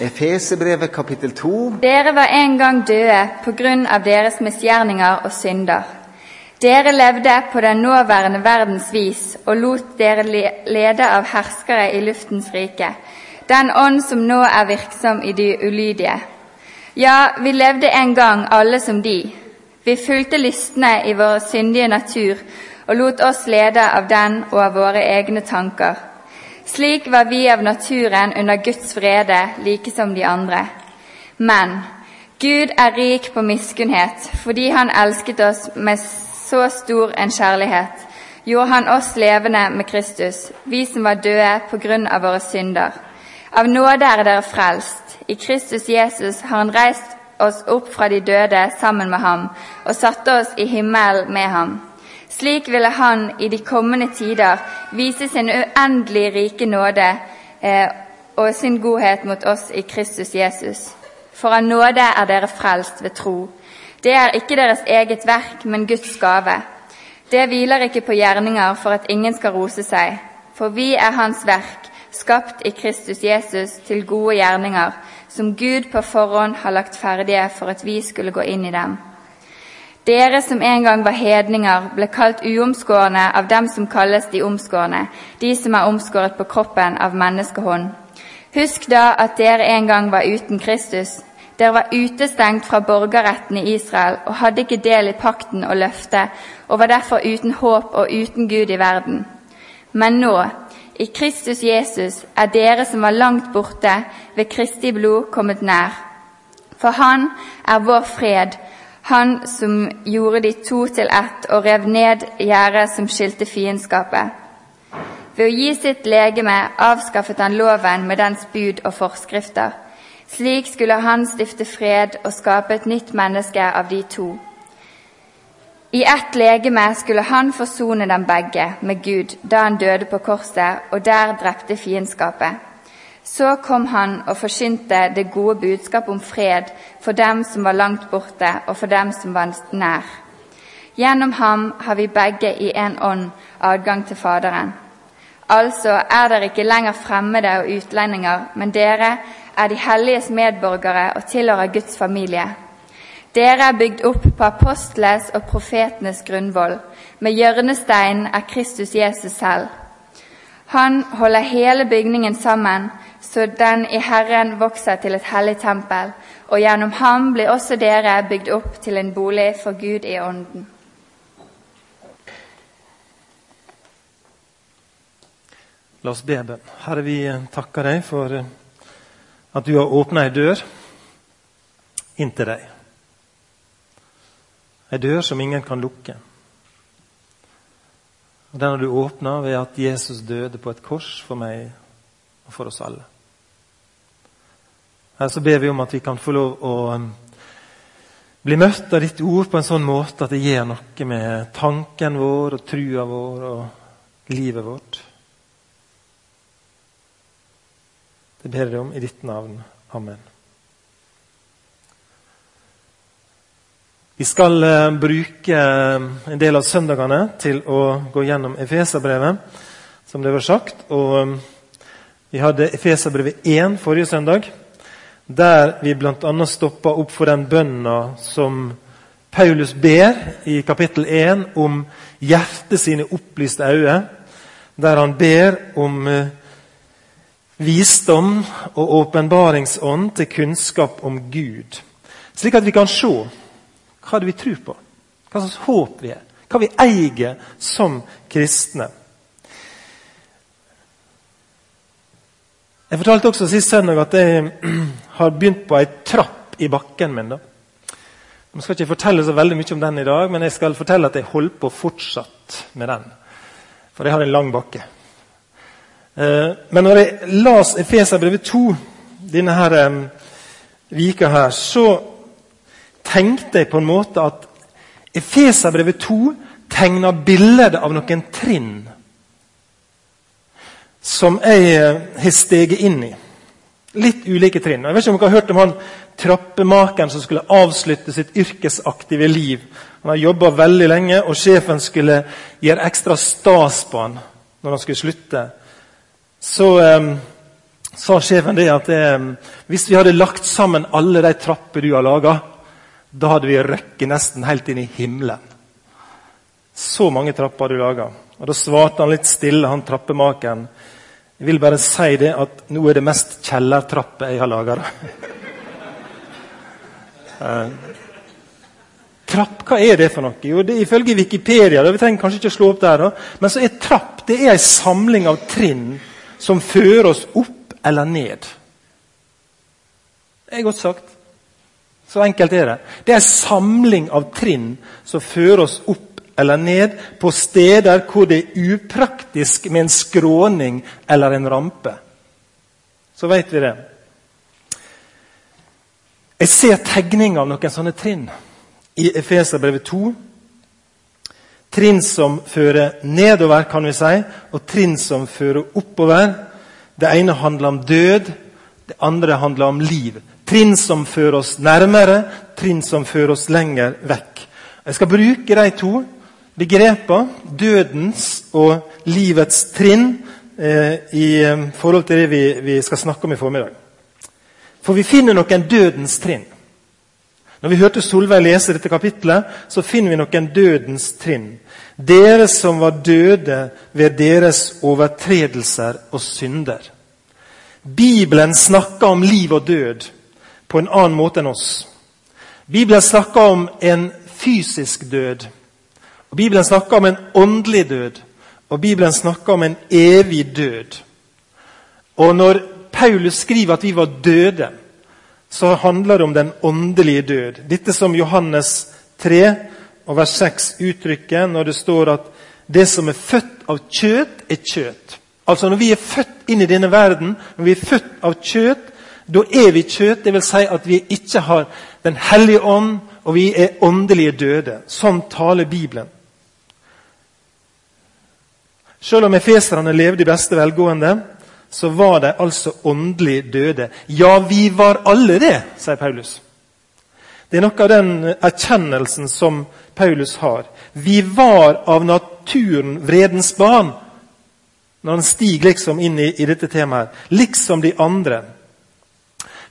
Efesebrevet kapittel 2. Dere var en gang døde på grunn av deres misgjerninger og synder. Dere levde på den nåværende verdens vis og lot dere lede av herskere i luftens rike, den ånd som nå er virksom i de ulydige. Ja, vi levde en gang alle som de. Vi fulgte lystne i vår syndige natur og lot oss lede av den og av våre egne tanker. Slik var vi av naturen under Guds vrede, like som de andre. Men Gud er rik på miskunnhet, fordi Han elsket oss med så stor en kjærlighet, gjorde Han oss levende med Kristus, vi som var døde på grunn av våre synder. Av nåde er dere frelst. I Kristus Jesus har Han reist oss opp fra de døde sammen med ham og satte oss i himmelen med ham. Slik ville Han i de kommende tider vise sin uendelig rike nåde eh, og sin godhet mot oss i Kristus Jesus. For av nåde er dere frelst ved tro. Det er ikke deres eget verk, men Guds gave. Det hviler ikke på gjerninger for at ingen skal rose seg. For vi er Hans verk, skapt i Kristus Jesus til gode gjerninger, som Gud på forhånd har lagt ferdige for at vi skulle gå inn i dem. Dere som en gang var hedninger, ble kalt uomskårne av dem som kalles de omskårne, de som er omskåret på kroppen av menneskehånd. Husk da at dere en gang var uten Kristus. Dere var utestengt fra borgerretten i Israel og hadde ikke del i pakten og løftet, og var derfor uten håp og uten Gud i verden. Men nå, i Kristus Jesus, er dere som var langt borte, ved Kristi blod kommet nær. For Han er vår fred, Han som gjorde de to til ett og rev ned gjerdet som skilte fiendskapet. Ved å gi sitt legeme avskaffet han loven med dens bud og forskrifter. Slik skulle han stifte fred og skape et nytt menneske av de to. I ett legeme skulle han forsone dem begge med Gud da han døde på korset og der drepte fiendskapet. Så kom han og forsynte det gode budskap om fred for dem som var langt borte, og for dem som var nær. Gjennom ham har vi begge i en ånd adgang til Faderen. Altså er dere ikke lenger fremmede og utlendinger, men dere er de helliges medborgere og tilhører Guds familie. Dere er bygd opp på apostles og profetenes grunnvoll. Med hjørnesteinen er Kristus Jesus selv. Han holder hele bygningen sammen, så den i Herren vokser til et hellig tempel, og gjennom ham blir også dere bygd opp til en bolig for Gud i ånden. La oss be bønn. Herre, vi takker deg for at du har åpna ei dør inn til deg. Ei dør som ingen kan lukke. Den har du åpna ved at Jesus døde på et kors for meg og for oss alle. Her så ber vi om at vi kan få lov å um, bli møtt av ditt ord på en sånn måte at det gjør noe med tanken vår og trua vår og livet vårt. Det ber jeg om i ditt navn. Amen. Vi skal eh, bruke en del av søndagene til å gå gjennom Efeserbrevet, som det var sagt. Og vi hadde Efeserbrevet 1 forrige søndag, der vi bl.a. stopper opp for den bønna som Paulus ber i kapittel 1 om hjertet sine opplyste øyne, der han ber om eh, visdom og åpenbaringsånd til kunnskap om Gud. Slik at vi kan se hva vi tror på, hva slags håp vi er, hva vi eier som kristne. Jeg fortalte også sist søndag at jeg har begynt på ei trapp i bakken min. da. Jeg skal ikke fortelle så veldig mye om den i dag, men jeg skal fortelle at jeg holder på fortsatt med den. For jeg har en lang bakke. Eh, Men når jeg las Efeserbrevet 2 denne her eh, vika her, så tenkte jeg på en måte at Efeserbrevet 2 tegner bildet av noen trinn som jeg eh, har steget inn i. Litt ulike trinn. Jeg vet ikke om dere har hørt om han trappemakeren som skulle avslutte sitt yrkesaktive liv. Han har jobba veldig lenge, og sjefen skulle gjøre ekstra stas på han når han skulle slutte. Så, eh, sa sjefen det at eh, hvis vi hadde lagt sammen alle de trapper du har laga, da hadde vi røkket nesten helt inn i himmelen. Så mange trapper du laga. Og Da svarte han litt stille, han trappemakeren. Jeg vil bare si det at nå er det mest kjellertrapper jeg har laga. Eh, trapp, hva er det for noe? Jo, det er Ifølge Wikipedia vi trenger kanskje ikke å slå opp der, da, men så er trapp det er en samling av trinn som fører oss opp eller ned. Det er godt sagt. Så enkelt er det. Det er en samling av trinn som fører oss opp eller ned på steder hvor det er upraktisk med en skråning eller en rampe. Så vet vi det. Jeg ser tegninger av noen sånne trinn i Efeserbrevet 2. Trinn som fører nedover, kan vi si, og trinn som fører oppover. Det ene handler om død, det andre handler om liv. Trinn som fører oss nærmere, trinn som fører oss lenger vekk. Jeg skal bruke de to begrepene, dødens og livets trinn, eh, i eh, forhold til det vi, vi skal snakke om i formiddag. For vi finner noen dødens trinn. Når vi hørte Solveig lese dette kapitlet, så finner vi noen dødens trinn. Dere som var døde ved deres overtredelser og synder. Bibelen snakker om liv og død på en annen måte enn oss. Bibelen snakker om en fysisk død. Bibelen snakker om en åndelig død. Og Bibelen snakker om en evig død. Og når Paulus skriver at vi var døde, så handler det om den åndelige død. Dette som Johannes 3 og vers 6 uttrykker når det står at det som er født av kjøtt, er kjøtt. Altså Når vi er født inn i denne verden, når vi er født av kjøtt, da er vi kjøtt. Det vil si at vi ikke har Den hellige ånd, og vi er åndelige døde. Sånn taler Bibelen. Selv om efeserne levde i beste velgående, så var de altså åndelig døde. Ja, vi var alle det, sier Paulus. Det er noe av den erkjennelsen som Paulus har. Vi var av naturen vredens barn. Når han stiger liksom inn i, i dette temaet. Liksom de andre.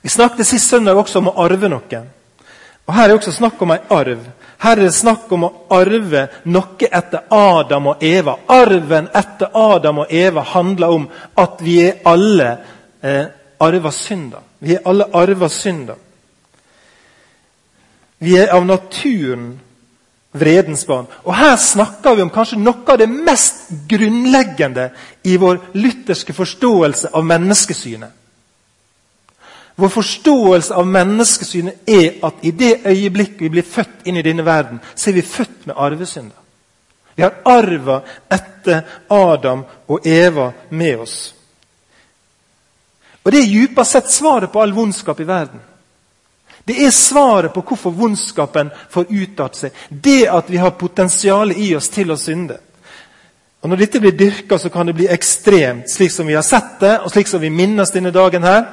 Vi snakket sist søndag også om å arve noe. Og Her er også snakk om en arv. Her er det snakk om å arve noe etter Adam og Eva. Arven etter Adam og Eva handler om at vi er alle eh, arva synder. Vi er alle arva synder. Vi er av naturen vredens barn. Og Her snakker vi om kanskje noe av det mest grunnleggende i vår lutherske forståelse av menneskesynet. Vår forståelse av menneskesynet er at i det øyeblikket vi blir født inn i denne verden, så er vi født med arvesynder. Vi har arva etter Adam og Eva med oss. Og Det er dypest sett svaret på all vondskap i verden. Det er svaret på hvorfor vondskapen får uttalt seg. Det at vi har potensial i oss til å synde. Og Når dette blir dyrka, så kan det bli ekstremt, slik som vi har sett det, og slik som vi minnes denne dagen her.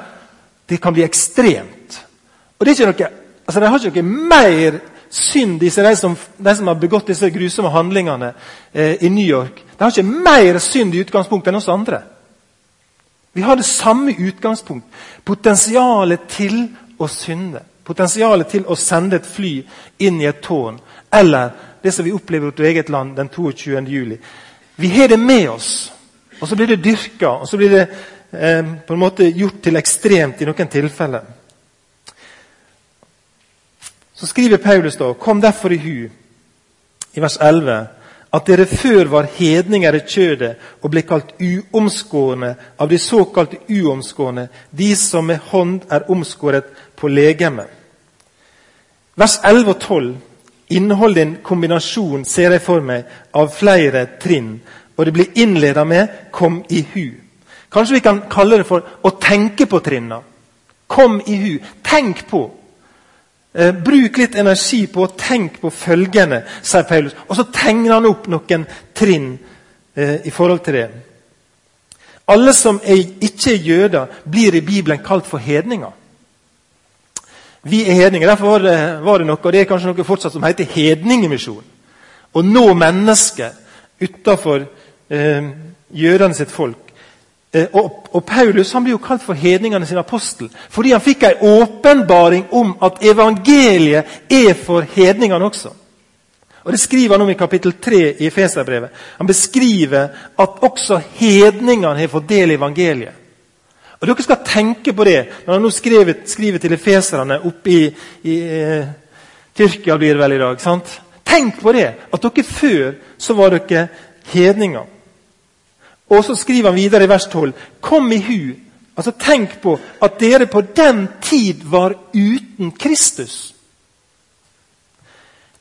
Det kan bli ekstremt. Og det er ikke noe, altså De har ikke noe mer synd, disse, de, som, de som har begått disse grusomme handlingene eh, i New York. De har ikke mer synd i utgangspunktet enn oss andre. Vi har det samme utgangspunkt. Potensialet til å synde. Potensialet til å sende et fly inn i et tårn. Eller det som vi opplever i vårt eget land den 22. juli. Vi har det med oss, og så blir det dyrka. Og så blir det eh, på en måte gjort til ekstremt i noen tilfeller. Så skriver Paulus da, kom derfor i hu, i vers 11, at dere før var hedninger i kjødet og ble kalt uomskårne av de såkalte uomskårne, de som med hånd er omskåret på legemet. Vers 11 og 12 inneholder en kombinasjon, ser jeg for meg, av flere trinn. Og det blir innleda med 'kom i hu'. Kanskje vi kan kalle det for å tenke på trinna. Kom i hu. Tenk på. Eh, bruk litt energi på å tenke på følgende, sier Paulus. Og så tegner han opp noen trinn eh, i forhold til det. Alle som er, ikke er jøder, blir i Bibelen kalt for hedninger. Vi er hedninger. Derfor var det, var det noe, og det er kanskje noe fortsatt som heter hedningemisjon. Å nå mennesker utafor eh, jødene sitt folk. Eh, og, Paulus han blir jo kalt for hedningene sin apostel fordi han fikk en åpenbaring om at evangeliet er for hedningene også. Og Det skriver han om i kapittel 3 i Feserbrevet. Han beskriver at også hedningene har fått del i evangeliet. Og Dere skal tenke på det når han nå skriver, skriver til efeserne oppe i, i eh, Tyrkia blir det vel i dag. sant? Tenk på det, at dere før så var dere hedninger. Og så skriver han videre i vers 12.: Kom i hu. Altså Tenk på at dere på den tid var uten Kristus.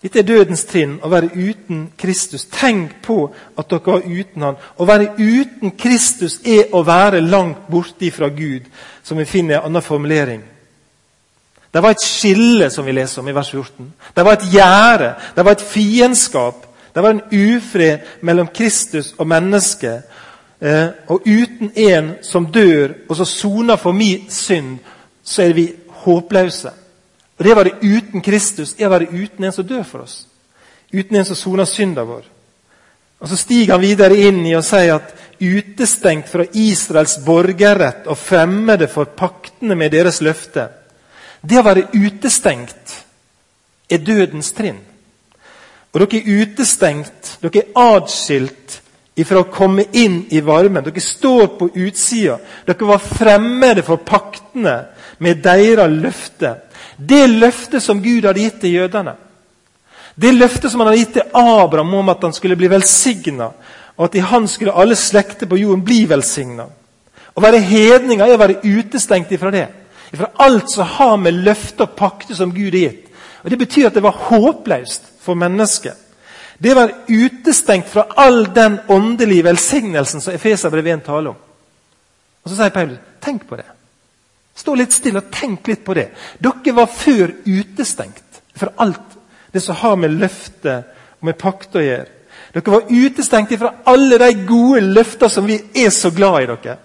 Dette er dødens trinn, å være uten Kristus. Tenk på at dere var uten han. Å være uten Kristus er å være langt borte fra Gud, som vi finner en annen formulering. Det var et skille, som vi leser om i vers 14. Det var et gjerde. Det var et fiendskap. Det var en ufred mellom Kristus og mennesket. Eh, og uten en som dør, og som soner for min synd, så er vi håpløse. Og Det var det uten Kristus. Det var det uten en som dør for oss. Uten en som soner synda vår. Og Så stiger han videre inn i og sier at utestengt fra Israels borgerrett og fremmede for paktene med deres løfte. Det å være utestengt er dødens trinn. Og dere er utestengt, dere er atskilt ifra å komme inn i varmen. Dere står på utsida. Dere var fremmede for paktene med deres løfte. Det løftet som Gud hadde gitt til jødene. Det løftet som han hadde gitt til Abraham om at han skulle bli velsigna, og at i han skulle alle slekter på jorden bli velsigna. Å være hedninger er å være utestengt ifra det. Ifra alt som har med løfter og pakter som Gud har gitt. Og Det betyr at det var håpløst for mennesket. Det var utestengt fra all den åndelige velsignelsen som Efeserbrevet 1 taler om. Og Så sier Paulus tenk på det. Stå litt stille og tenk litt på det. Dere var før utestengt fra alt det som har med løfte og med pakt å gjøre. Dere var utestengt fra alle de gode løfter som vi er så glad i dere.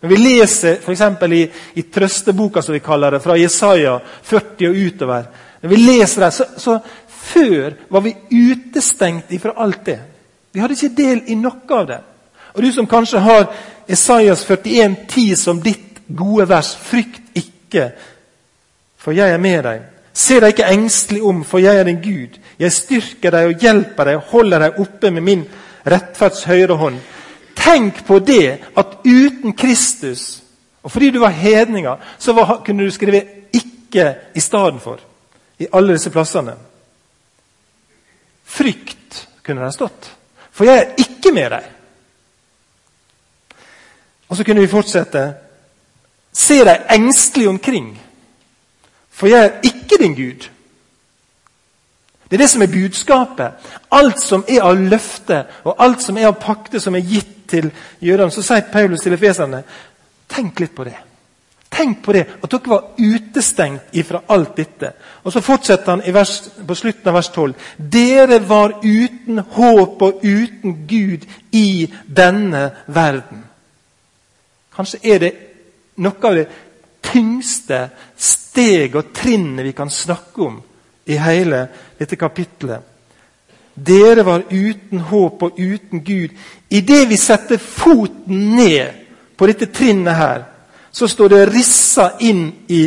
Når vi leser f.eks. I, i trøsteboka, som vi kaller det, fra Jesaja 40 og utover Når vi leser det, så, så før var vi utestengt ifra alt det. Vi hadde ikke del i noe av det. Og du som kanskje har Esaias 41, 10 som ditt gode vers, frykt ikke, for jeg er med deg. Se deg ikke engstelig om, for jeg er din Gud. Jeg styrker deg og hjelper deg og holder deg oppe med min rettferds høyre hånd. Tenk på det at uten Kristus, og fordi du var hedninger, så var, kunne du skrive 'ikke' i stedet for i alle disse plassene. Frykt, kunne det stått. For jeg er ikke med deg. Og så kunne vi fortsette. Se deg engstelig omkring, for jeg er ikke din Gud. Det er det som er budskapet. Alt som er av løfte, og alt som er av pakte som er gitt til jødene, så sier Paulus til efeserne tenk litt på det. Tenk på det, at dere var utestengt ifra alt dette. Og Så fortsetter han vers, på slutten av vers 12. Dere var uten håp og uten Gud i denne verden. Kanskje er det noe av det tyngste steg og trinnet vi kan snakke om i hele dette kapitlet. Dere var uten håp og uten Gud. Idet vi setter foten ned på dette trinnet her, så står det rissa inn i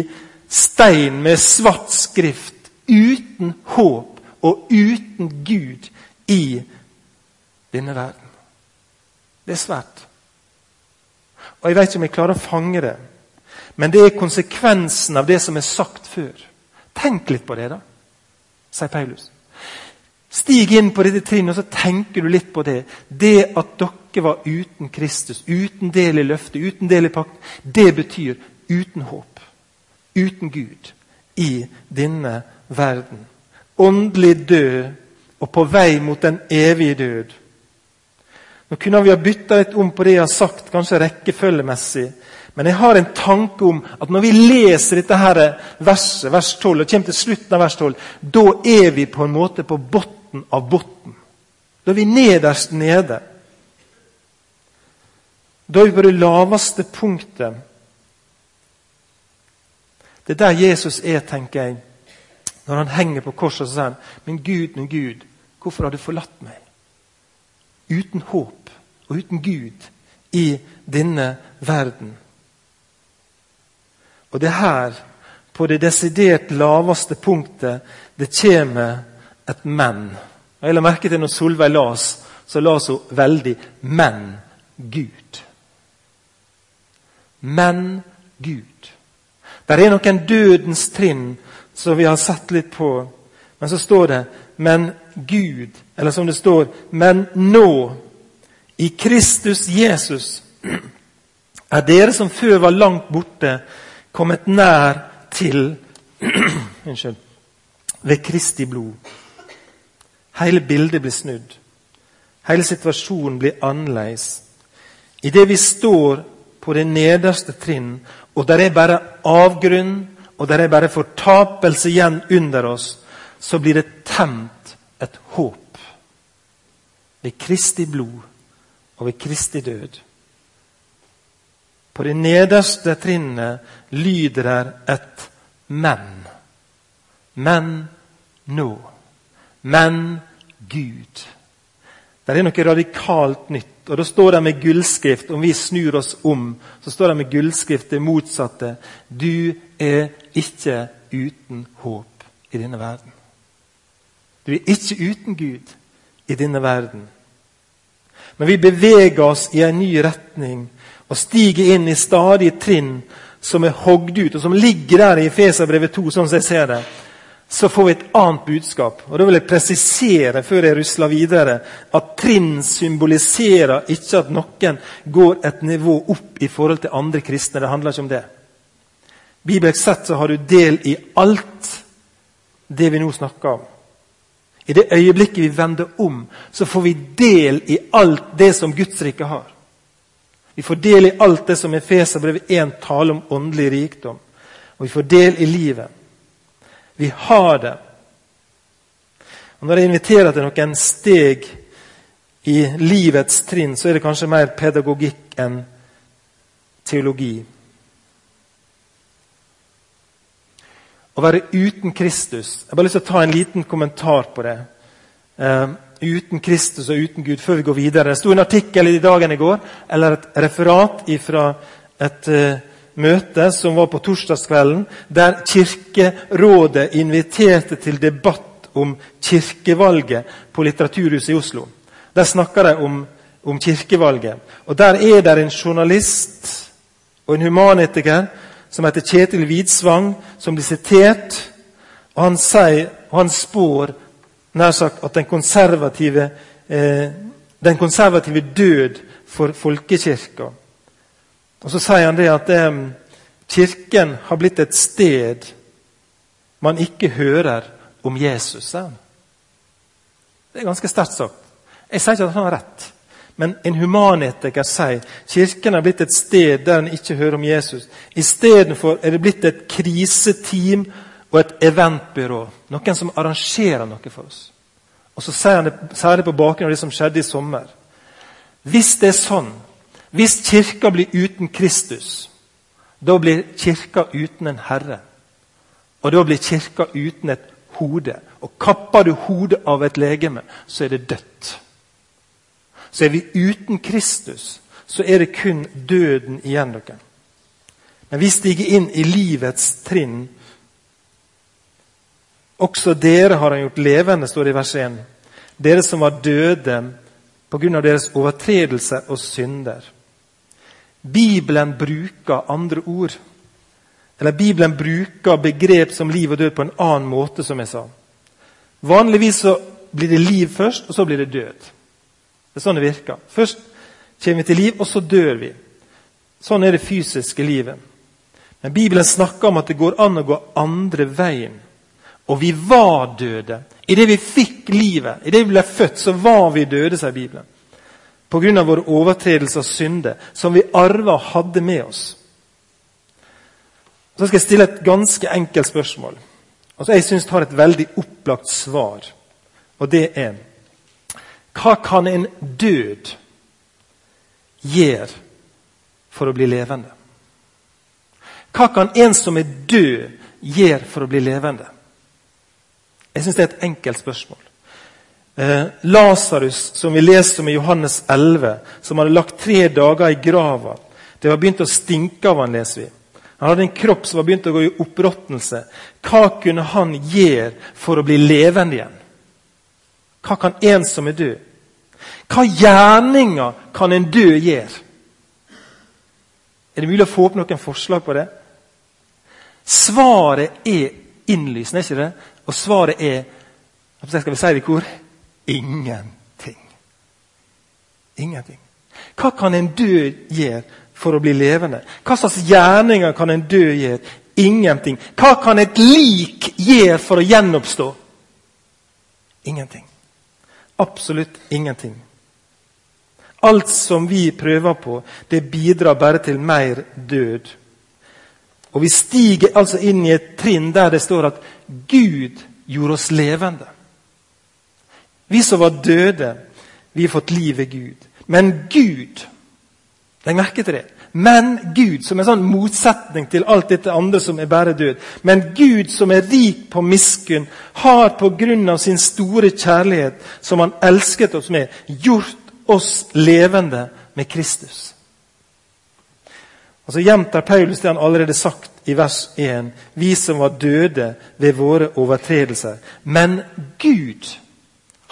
stein med svart skrift. Uten håp og uten Gud i denne verden. Det er svært. Og Jeg vet ikke om jeg klarer å fange det, men det er konsekvensen av det som er sagt før. Tenk litt på det, da, sier Paulus. Stig inn på dette trinnet og så tenker du litt på det. Det at dere ikke var uten Kristus, uten del i løftet, uten del i pakt, det betyr uten håp, uten Gud, i denne verden. Åndelig død og på vei mot den evige død. Nå kunne vi ha bytta litt om på det jeg har sagt, kanskje rekkefølgemessig. Men jeg har en tanke om at når vi leser dette her verset, vers 12, og kommer til slutten av vers 12, da er vi på en måte på bunnen av bunnen. Da er vi nederst nede. Da er vi på det laveste punktet. Det er der Jesus er, tenker jeg. Når han henger på korset, og sier han, 'Min Gud, min Gud, hvorfor har du forlatt meg?' Uten håp og uten Gud i denne verden. Og det er her, på det desidert laveste punktet, det kommer et men. Og jeg la merke til når Solveig las, så las hun veldig 'men Gud'. Men Gud. Der er noen dødens trinn som vi har sett litt på. Men så står det 'men Gud'. Eller som det står 'men nå'. I Kristus Jesus er dere som før var langt borte, kommet nær til Unnskyld. Ved Kristi blod. Hele bildet blir snudd. Hele situasjonen blir annerledes. Idet vi står på det nederste trinn, og der er bare avgrunn, og der er bare fortapelse igjen under oss, så blir det tent et håp. Ved Kristi blod og ved Kristi død. På det nederste trinnet lyder det et men. Men nå. Men Gud. Det er noe radikalt nytt. Og Da står det med gullskrift, om vi snur oss om, så står det med gullskrift det motsatte. Du er ikke uten håp i denne verden. Du er ikke uten Gud i denne verden. Men vi beveger oss i en ny retning og stiger inn i stadige trinn som er hogd ut, og som ligger der i Feserbrevet 2, sånn som jeg ser det så får vi et annet budskap. Og Da vil jeg presisere før jeg rusler videre, at trinn symboliserer ikke at noen går et nivå opp i forhold til andre kristne. Det handler ikke om det. Bibelsk sett så har du del i alt det vi nå snakker om. I det øyeblikket vi vender om, så får vi del i alt det som Guds rike har. Vi får del i alt det som Efeserbrevet 1 taler om åndelig rikdom. Og vi får del i livet. Vi har det. Og Når jeg inviterer til noen steg i livets trinn, så er det kanskje mer pedagogikk enn teologi. Å være uten Kristus Jeg har bare lyst til å ta en liten kommentar på det. Uh, uten Kristus og uten Gud før vi går videre. Det sto en artikkel i dagen i går, eller et referat fra et uh, møte som var på torsdagskvelden, der Kirkerådet inviterte til debatt om kirkevalget på Litteraturhuset i Oslo. Der snakker de om, om kirkevalget. Og Der er det en journalist og en humanetiker som heter Kjetil Widsvang, som blir sitert. og Han sier, og han spår nær sagt at den konservative, eh, den konservative død for folkekirka og Så sier han det at eh, Kirken har blitt et sted man ikke hører om Jesus. Sen. Det er ganske sterkt sagt. Jeg sier ikke at han har rett. Men en humanetiker sier kirken er blitt et sted der en ikke hører om Jesus. Istedenfor er det blitt et kriseteam og et eventbyrå. Noen som arrangerer noe for oss. Og Så sier han det særlig på bakgrunn av det som skjedde i sommer. Hvis det er sånn hvis kirka blir uten Kristus, da blir kirka uten en herre. Og da blir kirka uten et hode. Og kapper du hodet av et legeme, så er det dødt. Så er vi uten Kristus, så er det kun døden igjen. dere. Men vi stiger inn i livets trinn. Også dere har han gjort levende, står det i vers 1. Dere som var døde pga. deres overtredelser og synder. Bibelen bruker andre ord. Eller Bibelen bruker begrep som liv og død på en annen måte, som jeg sa. Vanligvis så blir det liv først, og så blir det død. Det er sånn det virker. Først kommer vi til liv, og så dør vi. Sånn er det fysiske livet. Men Bibelen snakker om at det går an å gå andre veien. Og vi var døde. Idet vi fikk livet, idet vi ble født, så var vi døde, sier Bibelen pga. våre overtredelser og synder, som vi arva og hadde med oss. Så skal jeg stille et ganske enkelt spørsmål, og som jeg syns har et veldig opplagt svar. Og det er Hva kan en død gjøre for å bli levende? Hva kan en som er død, gjøre for å bli levende? Jeg syns det er et enkelt spørsmål. Eh, Lasarus, som vi leste om i Johannes 11, som hadde lagt tre dager i grava. Det var begynt å stinke av han, leser vi. Han hadde en kropp som var begynt å gå i oppråtnelse. Hva kunne han gjøre for å bli levende igjen? Hva kan en som er død? Hva gjerninger kan en død gjøre? Er det mulig å få opp noen forslag på det? Svaret er innlysende, ikke det? Og svaret er Skal vi si det i kor? Ingenting. Ingenting. Hva kan en død gjøre for å bli levende? Hva slags gjerninger kan en død gjøre? Ingenting. Hva kan et lik gjøre for å gjenoppstå? Ingenting. Absolutt ingenting. Alt som vi prøver på, det bidrar bare til mer død. Og Vi stiger altså inn i et trinn der det står at Gud gjorde oss levende. Vi som var døde, vi har fått liv ved Gud. Men Gud Legg merke til det. Men Gud, som en sånn motsetning til alt dette andre som er bare død. Men Gud, som er rik på miskunn, har på grunn av sin store kjærlighet, som han elsket oss med, gjort oss levende med Kristus. Og Så gjentar Paulus det han allerede sagt i vers 1. Vi som var døde ved våre overtredelser. Men Gud,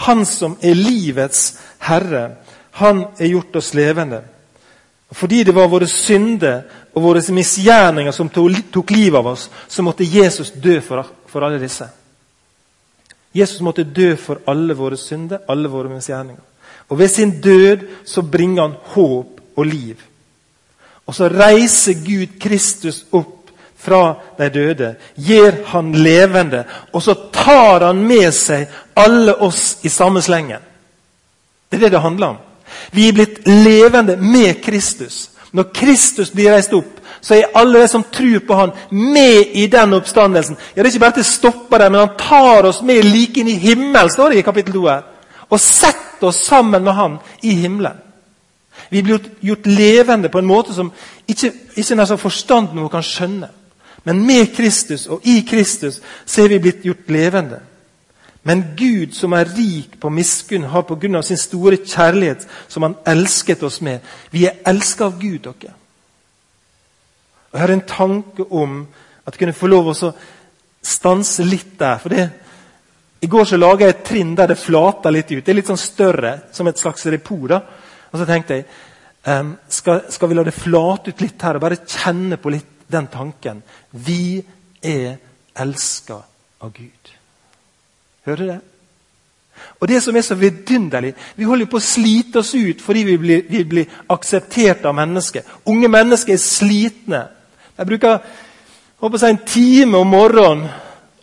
Han som er livets herre, han er gjort oss levende. Fordi det var våre synder og våre misgjerninger som tok livet av oss, så måtte Jesus dø for, alle disse. Jesus måtte dø for alle våre synder, alle våre misgjerninger. Og ved sin død så bringer han håp og liv. Og så reiser Gud Kristus opp fra de døde, gjør han levende, og så tar han med seg alle oss i samme slengen. Det er det det handler om. Vi er blitt levende med Kristus. Når Kristus blir reist opp, så er alle de som tror på han med i den oppstandelsen. Ja, Det er ikke bare til å stoppe der, men han tar oss med like inn i himmelen, står det i kapittel 2 her og setter oss sammen med Han i himmelen. Vi blir gjort levende på en måte som ikke, ikke forstanden vår kan skjønne. Men med Kristus og i Kristus så er vi blitt gjort levende. Men Gud, som er rik på miskunn, har pga. sin store kjærlighet, som Han elsket oss med Vi er elsket av Gud, dere. Og Jeg har en tanke om at jeg kunne få lov å stanse litt der. For det, i går så laga jeg et trinn der det flater litt ut. Det er litt sånn større, som et slags repos. da. Og så tenkte jeg um, skal, skal, vi la det flate ut litt her og bare kjenne på litt den tanken? Vi er elska av Gud. Hører du det? Og det som er så vidunderlig, Vi holder på å slite oss ut fordi vi blir, vi blir akseptert av mennesker. Unge mennesker er slitne. De bruker håper jeg, en time om morgenen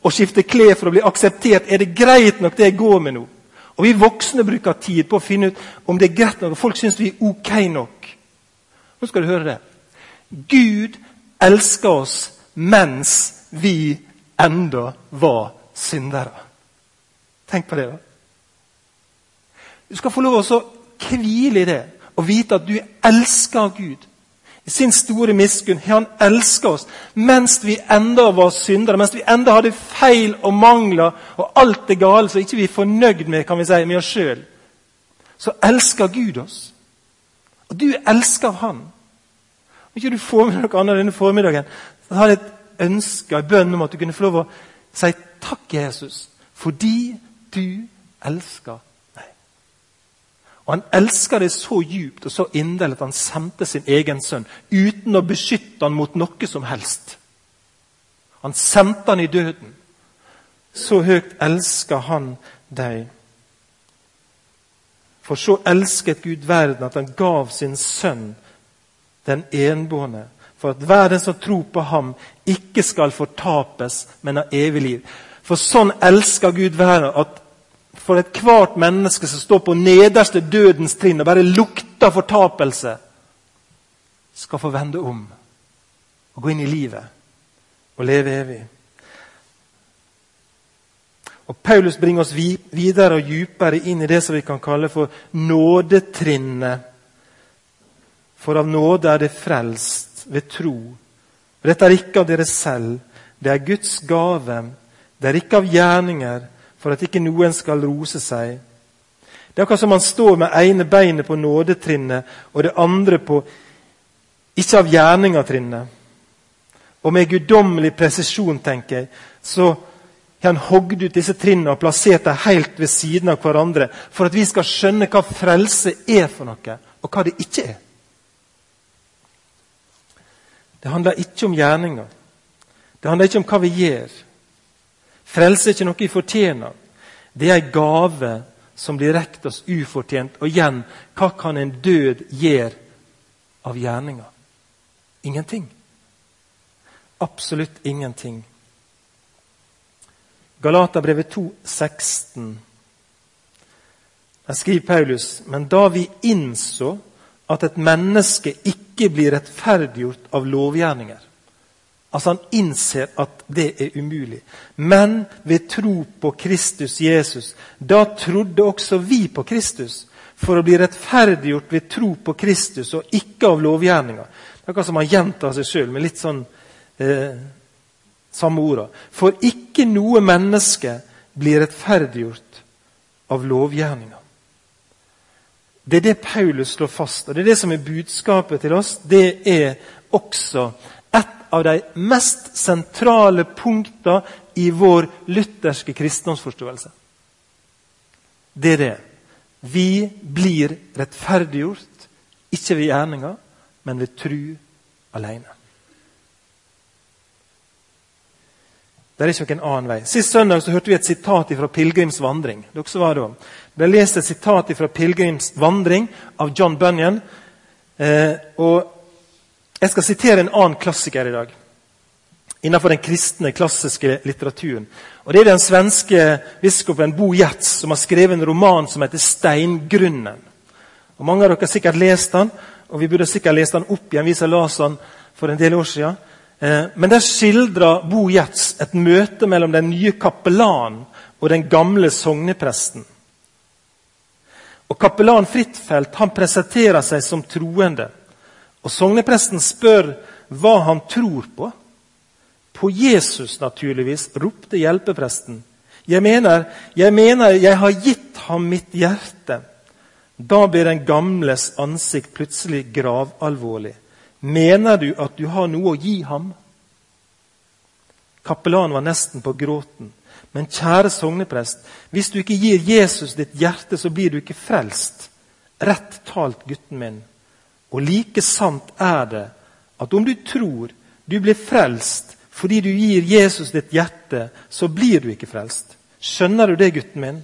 å skifte klær for å bli akseptert. Er det greit nok, det jeg går med nå? Og Vi voksne bruker tid på å finne ut om det er greit nok, folk syns vi er ok nok. Nå skal du høre det. Gud elsker oss mens vi enda var syndere. Tenk på det. da. Du skal få lov å hvile i det og vite at du er elsket av Gud. I sin store miskunn har han elska oss mens vi enda var syndere, mens vi enda hadde feil og mangler og alt det gale som ikke vi er fornøyd med kan vi si, med oss sjøl. Så elsker Gud oss. Og du elsker elska Han. Ikke du får med noe annet denne formiddagen, jeg et ønske en bønn om at du kunne få lov å si takk, Jesus, fordi du elsker og Han elsker det så djupt og så inderlig at han sendte sin egen sønn uten å beskytte han mot noe som helst. Han sendte han i døden. Så høyt elsker han deg. For så elsket Gud verden at han gav sin sønn, den enbårne, for at hver den som tror på ham, ikke skal fortapes, men ha evig liv. For sånn elsker Gud verden at for ethvert menneske som står på nederste dødens trinn og bare lukter fortapelse, skal få vende om og gå inn i livet og leve evig. Og Paulus bringer oss videre og dypere inn i det som vi kan kalle for nådetrinnet. For av nåde er det frelst ved tro. Dette er ikke av dere selv, det er Guds gave. Det er ikke av gjerninger, for at ikke noen skal rose seg. Det er akkurat som man står med ene beinet på nådetrinnet og det andre på ikke av gjerninga-trinnet. Og med guddommelig presisjon tenker jeg, så har han hogd ut disse trinnene og plassert dem helt ved siden av hverandre for at vi skal skjønne hva frelse er for noe, og hva det ikke er. Det handler ikke om gjerninger. Det handler ikke om hva vi gjør. Frelse er ikke noe vi fortjener. Det er en gave som blir rekt oss ufortjent. Og igjen, hva kan en død gjøre av gjerninger? Ingenting. Absolutt ingenting. Galaterbrevet 2, 16. Der skriver Paulus.: Men da vi innså at et menneske ikke blir rettferdiggjort av lovgjerninger Altså Han innser at det er umulig. Men ved tro på Kristus Jesus, da trodde også vi på Kristus for å bli rettferdiggjort ved tro på Kristus og ikke av er akkurat som han gjentar seg sjøl med litt sånn eh, samme orda. For ikke noe menneske blir rettferdiggjort av lovgjerninga. Det er det Paulus slår fast, og det er det som er budskapet til oss. Det er også et av de mest sentrale punktene i vår lutherske kristendomsforståelse. Det er det. Vi blir rettferdiggjort, ikke ved gjerninger, men ved tru alene. Det er ikke noen annen vei. Sist søndag så hørte vi et sitat fra 'Pilegrims vandring'. Var. Det ble lest et sitat fra 'Pilegrims vandring' av John Bunyan. Eh, og Jeg skal sitere en annen klassiker i dag innenfor den kristne, klassiske litteraturen. Og Det er den svenske biskopen Bo Gjertz som har skrevet en roman som heter 'Steingrunnen'. Og Mange av dere har sikkert lest den, og vi burde sikkert lest den opp igjen. Vi som leste den for en del år siden. Eh, men der skildrer Bo Gjerts et møte mellom den nye kapellanen og den gamle sognepresten. Og Kapellan Fridtfeldt han presenterer seg som troende. Og Sognepresten spør hva han tror på. På Jesus, naturligvis, ropte hjelpepresten. Jeg mener, jeg mener, jeg har gitt ham mitt hjerte. Da blir den gamles ansikt plutselig gravalvorlig. Mener du at du har noe å gi ham? Kapellanen var nesten på gråten. Men kjære sogneprest, hvis du ikke gir Jesus ditt hjerte, så blir du ikke frelst. Rett talt, gutten min. Og like sant er det at om du tror du blir frelst fordi du gir Jesus ditt hjerte, så blir du ikke frelst. Skjønner du det, gutten min?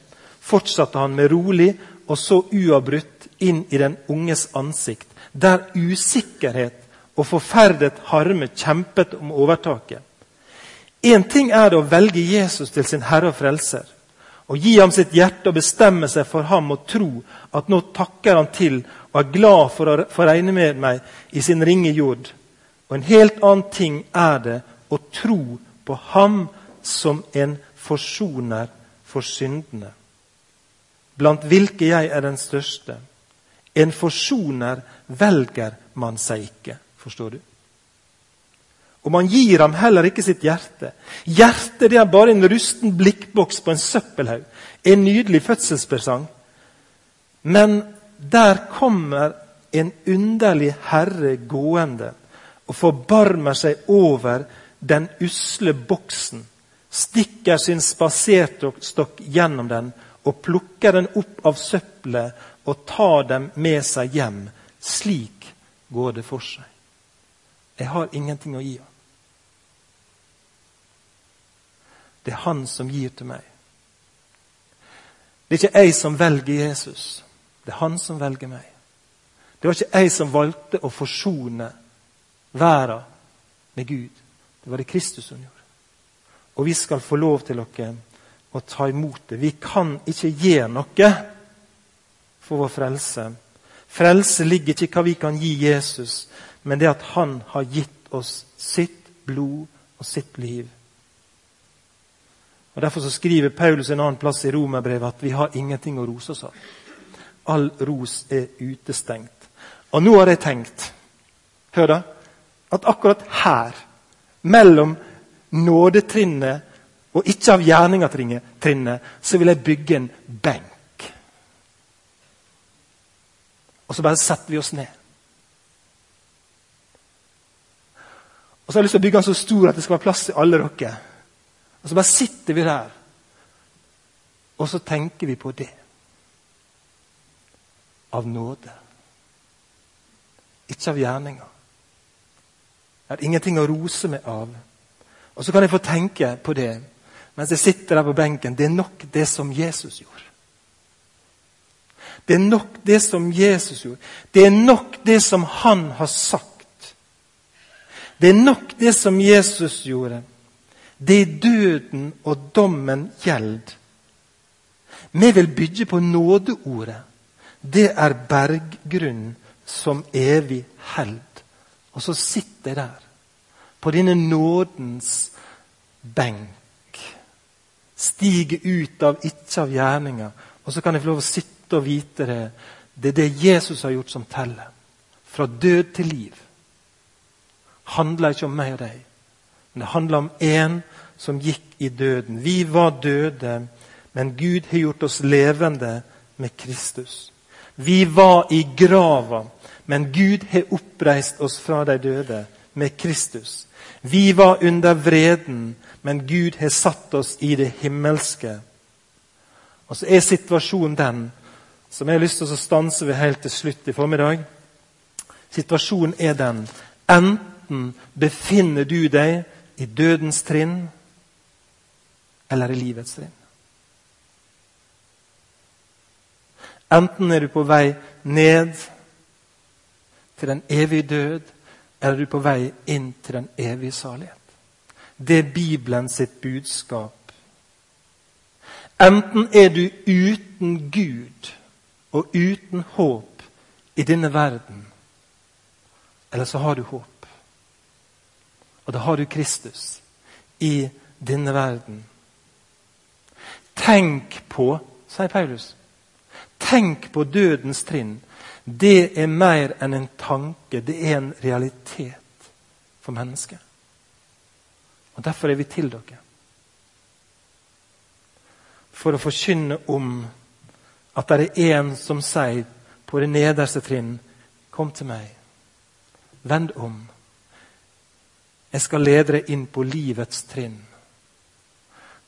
Fortsatte han med rolig og så uavbrutt inn i den unges ansikt, der usikkerhet og forferdet harme kjempet om overtaket. Én ting er det å velge Jesus til sin Herre og Frelser. Og gi ham sitt hjerte og bestemme seg for ham og tro at nå takker han til og er glad for å få regne med meg i sin ringe jord. Og en helt annen ting er det å tro på ham som en forsoner for syndene, blant hvilke jeg er den største. En forsoner velger man seg ikke. Forstår du? Og man gir ham heller ikke sitt hjerte. Hjertet det er bare en rusten blikkboks på en søppelhaug. En nydelig fødselspresang. Men der kommer en underlig herre gående og forbarmer seg over den usle boksen, stikker sin spaserstokk gjennom den og plukker den opp av søppelet og tar dem med seg hjem. Slik går det for seg. Jeg har ingenting å gi ham. Det er han som gir til meg. Det er ikke jeg som velger Jesus. Det er han som velger meg. Det var ikke jeg som valgte å forsone verden med Gud. Det var det Kristus som gjorde. Og vi skal få lov til dere å ta imot det. Vi kan ikke gjøre noe for vår frelse. Frelse ligger ikke i hva vi kan gi Jesus, men det at han har gitt oss sitt blod og sitt liv. Og Derfor så skriver Paulus en annen plass i Romerbrevet at vi har ingenting å rose oss av. All ros er utestengt. Og nå har jeg tenkt hør da, at akkurat her, mellom nådetrinnet og ikke av gjerningatrinnet, så vil jeg bygge en benk. Og så bare setter vi oss ned. Så har jeg lyst til å bygge den så stor at det skal være plass til alle dere. Og så bare sitter vi der, og så tenker vi på det. Av nåde. Ikke av gjerninger. Jeg har ingenting å rose meg av. Og så kan jeg få tenke på det mens jeg sitter der på benken. Det er nok det som Jesus gjorde. Det er nok det som Jesus gjorde. Det er nok det som han har sagt. Det er nok det som Jesus gjorde. Det er døden og dommen gjeld. Vi vil bygge på nådeordet. Det er berggrunnen som evig held. Og så sitter jeg der, på denne nådens benk. Stiger ut av ikke av gjerninga. Og så kan jeg få lov å sitte og vite det. Det er det Jesus har gjort, som teller. Fra død til liv. Handler ikke om meg og deg. Men det handler om én som gikk i døden. Vi var døde, men Gud har gjort oss levende med Kristus. Vi var i grava, men Gud har oppreist oss fra de døde med Kristus. Vi var under vreden, men Gud har satt oss i det himmelske. Og så er situasjonen den som jeg har lyst til å stanse ved helt til slutt i formiddag. Situasjonen er den enten befinner du deg i dødens trinn eller i livets trinn. Enten er du på vei ned til den evige død, eller er du på vei inn til den evige salighet. Det er Bibelen sitt budskap. Enten er du uten Gud og uten håp i denne verden, eller så har du håp. Og da har du Kristus i denne verden. Tenk på, sier Paulus, tenk på dødens trinn. Det er mer enn en tanke, det er en realitet for mennesket. Og Derfor er vi til dere. For å forkynne om at det er en som sier på det nederste trinn Kom til meg. Vend om. Jeg skal lede deg inn på livets trinn.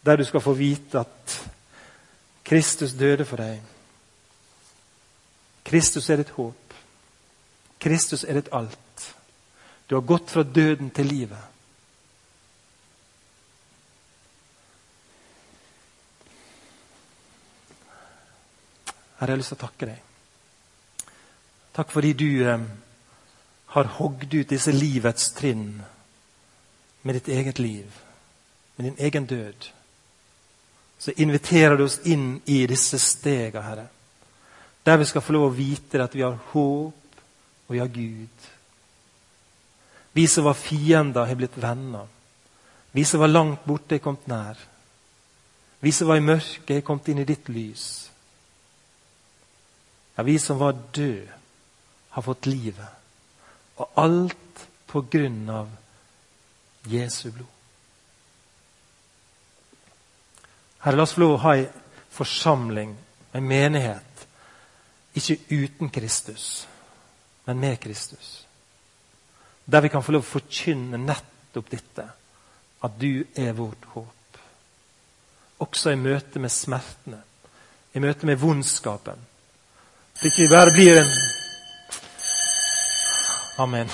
Der du skal få vite at Kristus døde for deg. Kristus er ditt håp. Kristus er ditt alt. Du har gått fra døden til livet. Herre, jeg har lyst til å takke deg. Takk fordi du eh, har hogd ut disse livets trinn med ditt eget liv, med din egen død. Så inviterer du oss inn i disse stegene, Herre. Der vi skal få lov å vite at vi har håp, og vi har Gud. Vi som var fiender, har blitt venner. Vi som var langt borte, er kommet nær. Vi som var i mørket, er kommet inn i ditt lys. Ja, vi som var døde, har fått livet. Og alt på grunn av Jesu blod. Herre, la oss få lov å ha ei forsamling, en menighet, ikke uten Kristus, men med Kristus. Der vi kan få lov å forkynne nettopp dette, at du er vårt håp. Også i møte med smertene, i møte med vondskapen, det ikke bare blir en Amen.